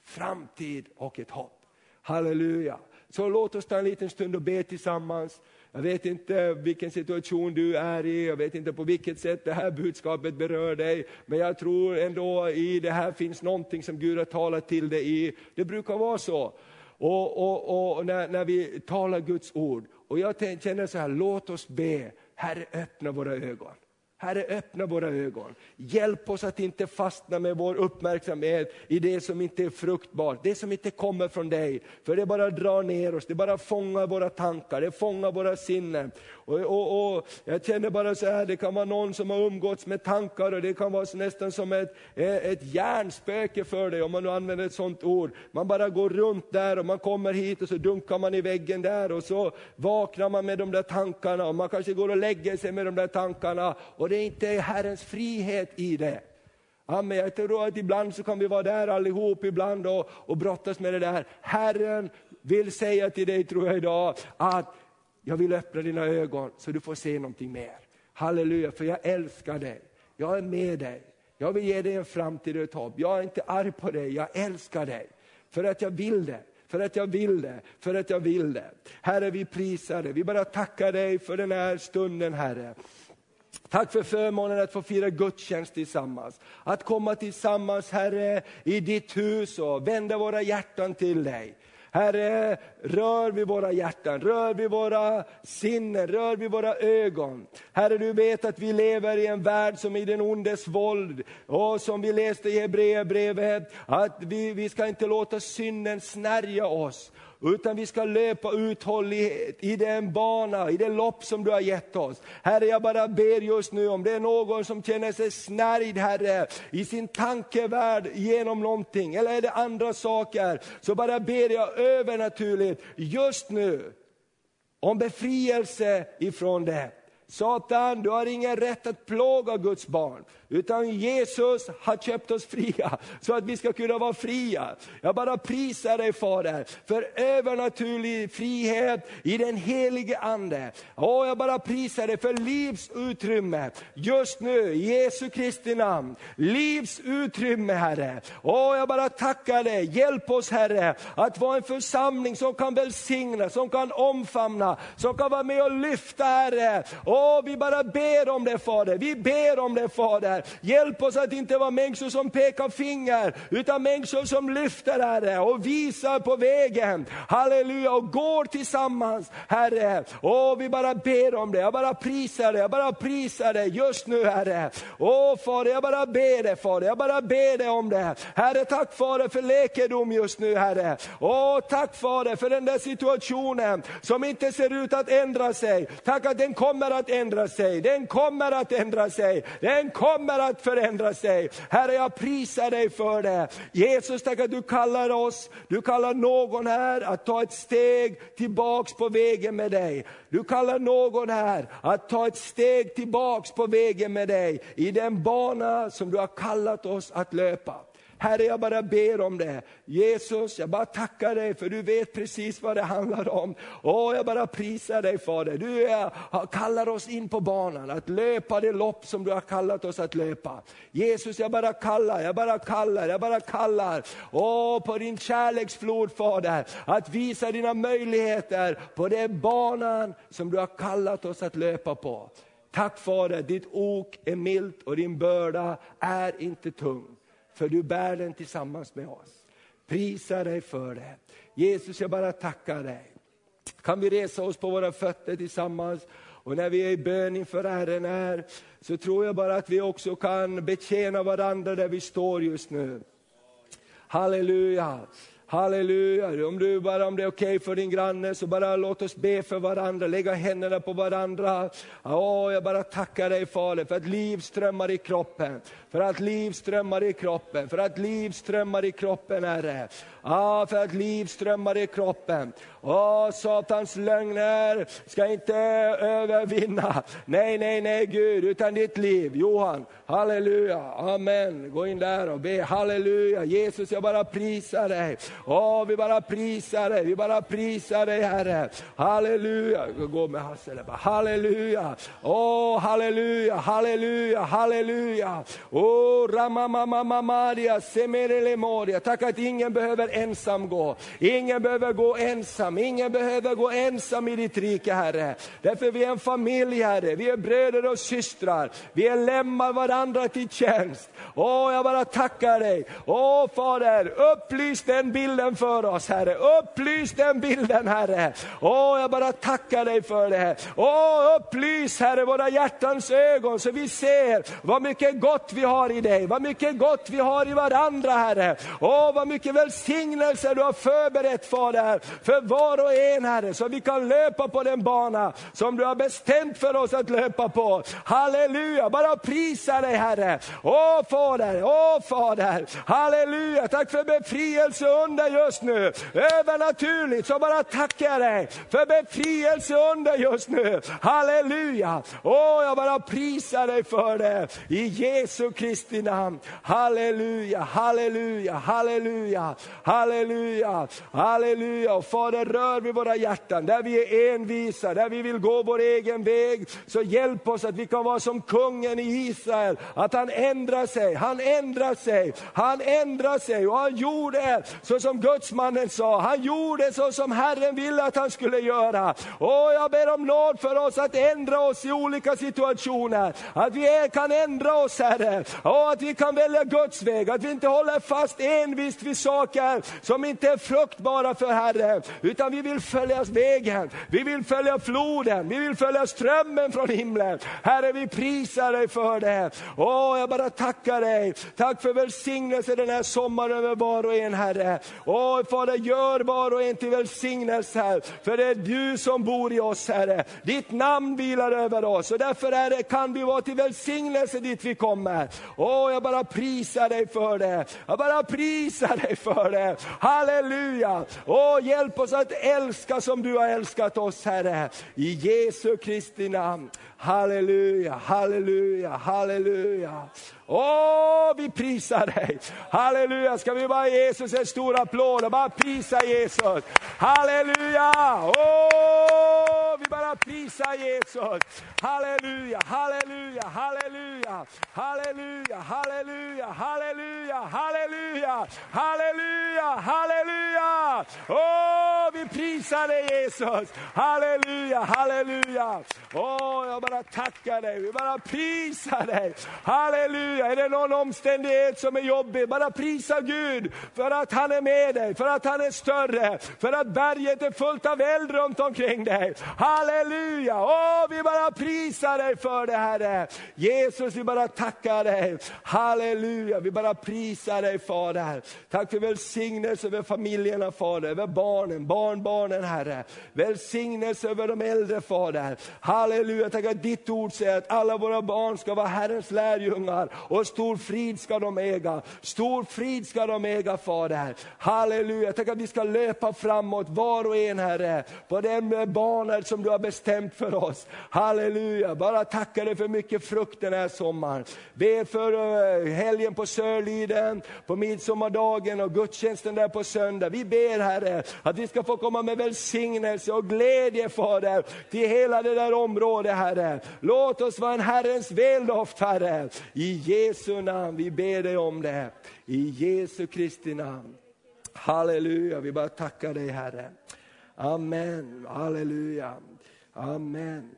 framtid och ett hopp. Halleluja. Så låt oss ta en liten stund och be tillsammans. Jag vet inte vilken situation du är i, jag vet inte på vilket sätt det här budskapet berör dig, men jag tror ändå i det här finns någonting som Gud har talat till dig i. Det brukar vara så. Och, och, och när, när vi talar Guds ord, och jag känner så här, låt oss be, Herre öppna våra ögon. Herre, öppna våra ögon. Hjälp oss att inte fastna med vår uppmärksamhet i det som inte är fruktbart, det som inte kommer från dig. För det bara drar ner oss, det bara fångar våra tankar, det fångar våra sinnen. Och, och, och, jag känner bara så här, det kan vara någon som har umgåtts med tankar och det kan vara nästan som ett, eh, ett hjärnspöke för dig, om man nu använder ett sånt ord. Man bara går runt där och man kommer hit och så dunkar man i väggen där och så vaknar man med de där tankarna och man kanske går och lägger sig med de där tankarna. Och det är inte Herrens frihet i det. Amen. Jag tror att ibland så kan vi vara där allihop ibland och, och brottas med det där. Herren vill säga till dig tror jag idag att jag vill öppna dina ögon så du får se någonting mer. Halleluja, för jag älskar dig. Jag är med dig. Jag vill ge dig en framtid och ett hopp. Jag är inte arg på dig, jag älskar dig. För att jag vill det. för att jag vill det, för att jag vill det. Herre, vi prisar dig, vi bara tackar dig för den här stunden, Herre. Tack för förmånen att få fira gudstjänst tillsammans. Att komma tillsammans, Herre, i ditt hus och vända våra hjärtan till dig. Herre, rör vid våra hjärtan, rör vid våra sinnen, rör vid våra ögon. Herre, du vet att vi lever i en värld som är i den ondes våld. Och som vi läste i Hebreerbrevet, att vi, vi ska inte låta synden snärja oss utan vi ska löpa uthållighet i den bana, i det lopp som du har gett oss. Herre, jag bara ber just nu om det är någon som känner sig snärjd, Herre, i sin tankevärld genom någonting, eller är det andra saker, så bara ber jag övernaturligt just nu om befrielse ifrån det. Satan, du har ingen rätt att plåga Guds barn. Utan Jesus har köpt oss fria, så att vi ska kunna vara fria. Jag bara prisar dig Fader, för övernaturlig frihet i den helige Ande. Och jag bara prisar dig för livsutrymme, just nu, i Jesu Kristi namn. Livsutrymme Herre. Och jag bara tackar dig, hjälp oss Herre, att vara en församling som kan välsigna, som kan omfamna, som kan vara med och lyfta Herre. Åh, vi bara ber om det Fader, vi ber om det Fader. Hjälp oss att inte vara människor som pekar finger, utan människor som lyfter Herre och visar på vägen. Halleluja, och går tillsammans Herre. Åh vi bara ber om det, jag bara prisar dig, jag bara prisar dig just nu Herre. Åh Fader, jag bara ber dig Fader, jag bara ber dig om det. Herre, tack Fader för läkedom just nu Herre. Åh, tack Fader för den där situationen som inte ser ut att ändra sig. Tack att den kommer att ändra sig, den kommer att ändra sig, den kommer kommer att förändra sig. Herre, jag prisar dig för det. Jesus, tack att du kallar oss, du kallar någon här att ta ett steg tillbaks på vägen med dig. Du kallar någon här att ta ett steg tillbaks på vägen med dig, i den bana som du har kallat oss att löpa. Herre, jag bara ber om det. Jesus, jag bara tackar dig för du vet precis vad det handlar om. Åh, jag bara prisar dig Fader. Du är, kallar oss in på banan, att löpa det lopp som du har kallat oss att löpa. Jesus, jag bara kallar, jag bara kallar, jag bara kallar. Åh, på din kärleksflod Fader, att visa dina möjligheter på den banan som du har kallat oss att löpa på. Tack Fader, ditt ok är milt och din börda är inte tung för du bär den tillsammans med oss. Prisa dig för det. Jesus, jag bara tackar dig. Kan vi resa oss på våra fötter tillsammans? Och när vi är i bön inför Herren här, så tror jag bara att vi också kan betjäna varandra där vi står just nu. Halleluja. Halleluja, om, du bara, om det är okej okay för din granne så bara låt oss be för varandra, lägga händerna på varandra. Åh, jag bara tackar dig Fader för att liv strömmar i kroppen, för att liv strömmar i kroppen, för att liv strömmar i kroppen Herre. Ah, för att liv strömmar i kroppen. Ah, Satans lögner ska inte övervinna. Nej, nej, nej Gud, utan ditt liv. Johan, halleluja, amen. Gå in där och be, halleluja. Jesus, jag bara prisar dig. Ah, vi bara prisar dig, vi bara prisar dig Herre. Halleluja, gå med Hasse halleluja. Åh, halleluja, halleluja, halleluja. Åh, ramamamamadia, semerele. Tack att ingen behöver ensam gå. Ingen behöver gå ensam, ingen behöver gå ensam i ditt rike Herre. Därför vi är en familj Herre, vi är bröder och systrar. Vi är lämmar varandra till tjänst. Åh, jag bara tackar dig. Åh Fader, upplys den bilden för oss Herre. Upplys den bilden Herre. Åh, jag bara tackar dig för det. Åh, upplys Herre våra hjärtans ögon så vi ser vad mycket gott vi har i dig, vad mycket gott vi har i varandra Herre. Åh, vad mycket välsignelse du har förberett Fader, för var och en Herre, så vi kan löpa på den bana som du har bestämt för oss att löpa på. Halleluja, bara prisa dig Herre. Åh Fader, åh Fader, halleluja, tack för befrielse under just nu. Övernaturligt så bara tackar jag dig för befrielse under just nu. Halleluja, åh jag bara prisar dig för det i Jesu Kristi namn. Halleluja, halleluja, halleluja, halleluja, halleluja. Och Fader rör vid våra hjärtan där vi är envisa, där vi vill gå vår egen väg. Så hjälp oss att vi kan vara som kungen i Israel, att han ändrar sig, han ändrar sig, han ändrar sig och han gjorde så som gudsmannen sa, han gjorde så som Herren ville att han skulle göra. Och jag ber om nåd för oss att ändra oss i olika situationer. Att vi kan ändra oss Herre, och att vi kan välja Guds väg. Att vi inte håller fast envist vid saker som inte är fruktbara för Herren. Utan vi vill följa vägen, vi vill följa floden, vi vill följa strömmen från himlen. Herre vi prisar dig för det. Åh, jag bara tackar dig. Tack för välsignelse den här sommaren över var och en Herre. Åh Fader, gör var och en till välsignelse. För det är du som bor i oss Herre. Ditt namn vilar över oss och därför Herre kan vi vara till välsignelse dit vi kommer. Åh, jag bara prisar dig för det. Jag bara prisar dig för det. Halleluja! Åh, hjälp oss att älska som du har älskat oss Herre. I Jesu Kristi namn. Halleluja, halleluja, halleluja. Åh, vi prisar dig. Halleluja, ska vi bara ge Jesus en stor applåd och bara prisa Jesus. Halleluja, åh, vi bara prisar Jesus. Halleluja, halleluja, halleluja, halleluja, halleluja, halleluja, halleluja, halleluja, halleluja. Åh, vi prisar dig Jesus. Halleluja, halleluja. Åh, jag bara tackar dig, vi bara prisar dig. Halleluja, är det någon omständighet som är jobbig, bara prisa Gud för att han är med dig, för att han är större, för att berget är fullt av eld runt omkring dig. Halleluja, åh vi bara prisar dig för det Herre. Jesus vi bara tackar dig. Halleluja, vi bara prisar dig Fader. Tack för välsignelse över familjerna Fader, över barnen, barnbarnen Herre. Välsignelse över de äldre Fader. Halleluja, tack att ditt ord säger att alla våra barn ska vara Herrens lärjungar och stor frid ska de äga. Stor frid ska de äga Fader. Halleluja, Tänk att vi ska löpa framåt var och en Herre, på den banan som du har bestämt för oss. Halleluja, bara tacka dig för mycket frukt den här sommaren. Be för eh, helgen på Sörliden, på midsommardagen och gudstjänsten där på söndag. Vi ber Herre att vi ska få komma med välsignelse och glädje Fader till hela det där området Herre. Låt oss vara en Herrens väldoft Herre. I Jesu namn, vi ber dig om det. I Jesu Kristi namn. Halleluja, vi bara tackar dig Herre. Amen, halleluja. Amen.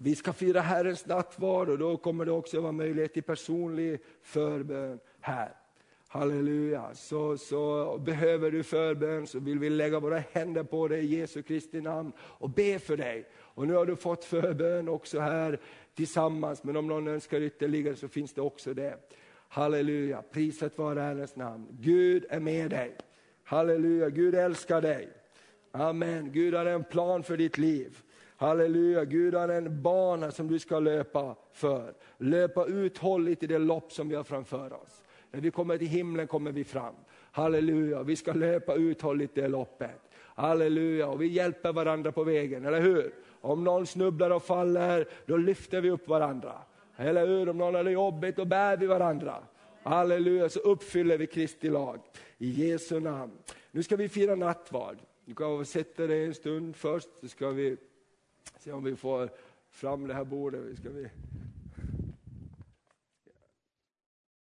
Vi ska fira Herrens nattvard och då kommer det också vara möjlighet till personlig förbön här. Halleluja. Så, så behöver du förbön så vill vi lägga våra händer på dig i Jesu Kristi namn och be för dig. Och nu har du fått förbön också här tillsammans, men om någon önskar ytterligare så finns det också det. Halleluja, priset vare Herrens namn. Gud är med dig. Halleluja, Gud älskar dig. Amen, Gud har en plan för ditt liv. Halleluja, Gud har en bana som du ska löpa för. Löpa uthålligt i det lopp som vi har framför oss. När vi kommer till himlen kommer vi fram. Halleluja, vi ska löpa uthålligt det loppet. Halleluja, och vi hjälper varandra på vägen, eller hur? Om någon snubblar och faller, då lyfter vi upp varandra. Eller hur? Om någon har det jobbigt, då bär vi varandra. Halleluja, så uppfyller vi Kristi lag. I Jesu namn. Nu ska vi fira nattvard. Du kan sätta dig en stund först, så ska vi se om vi får fram det här bordet. Ska vi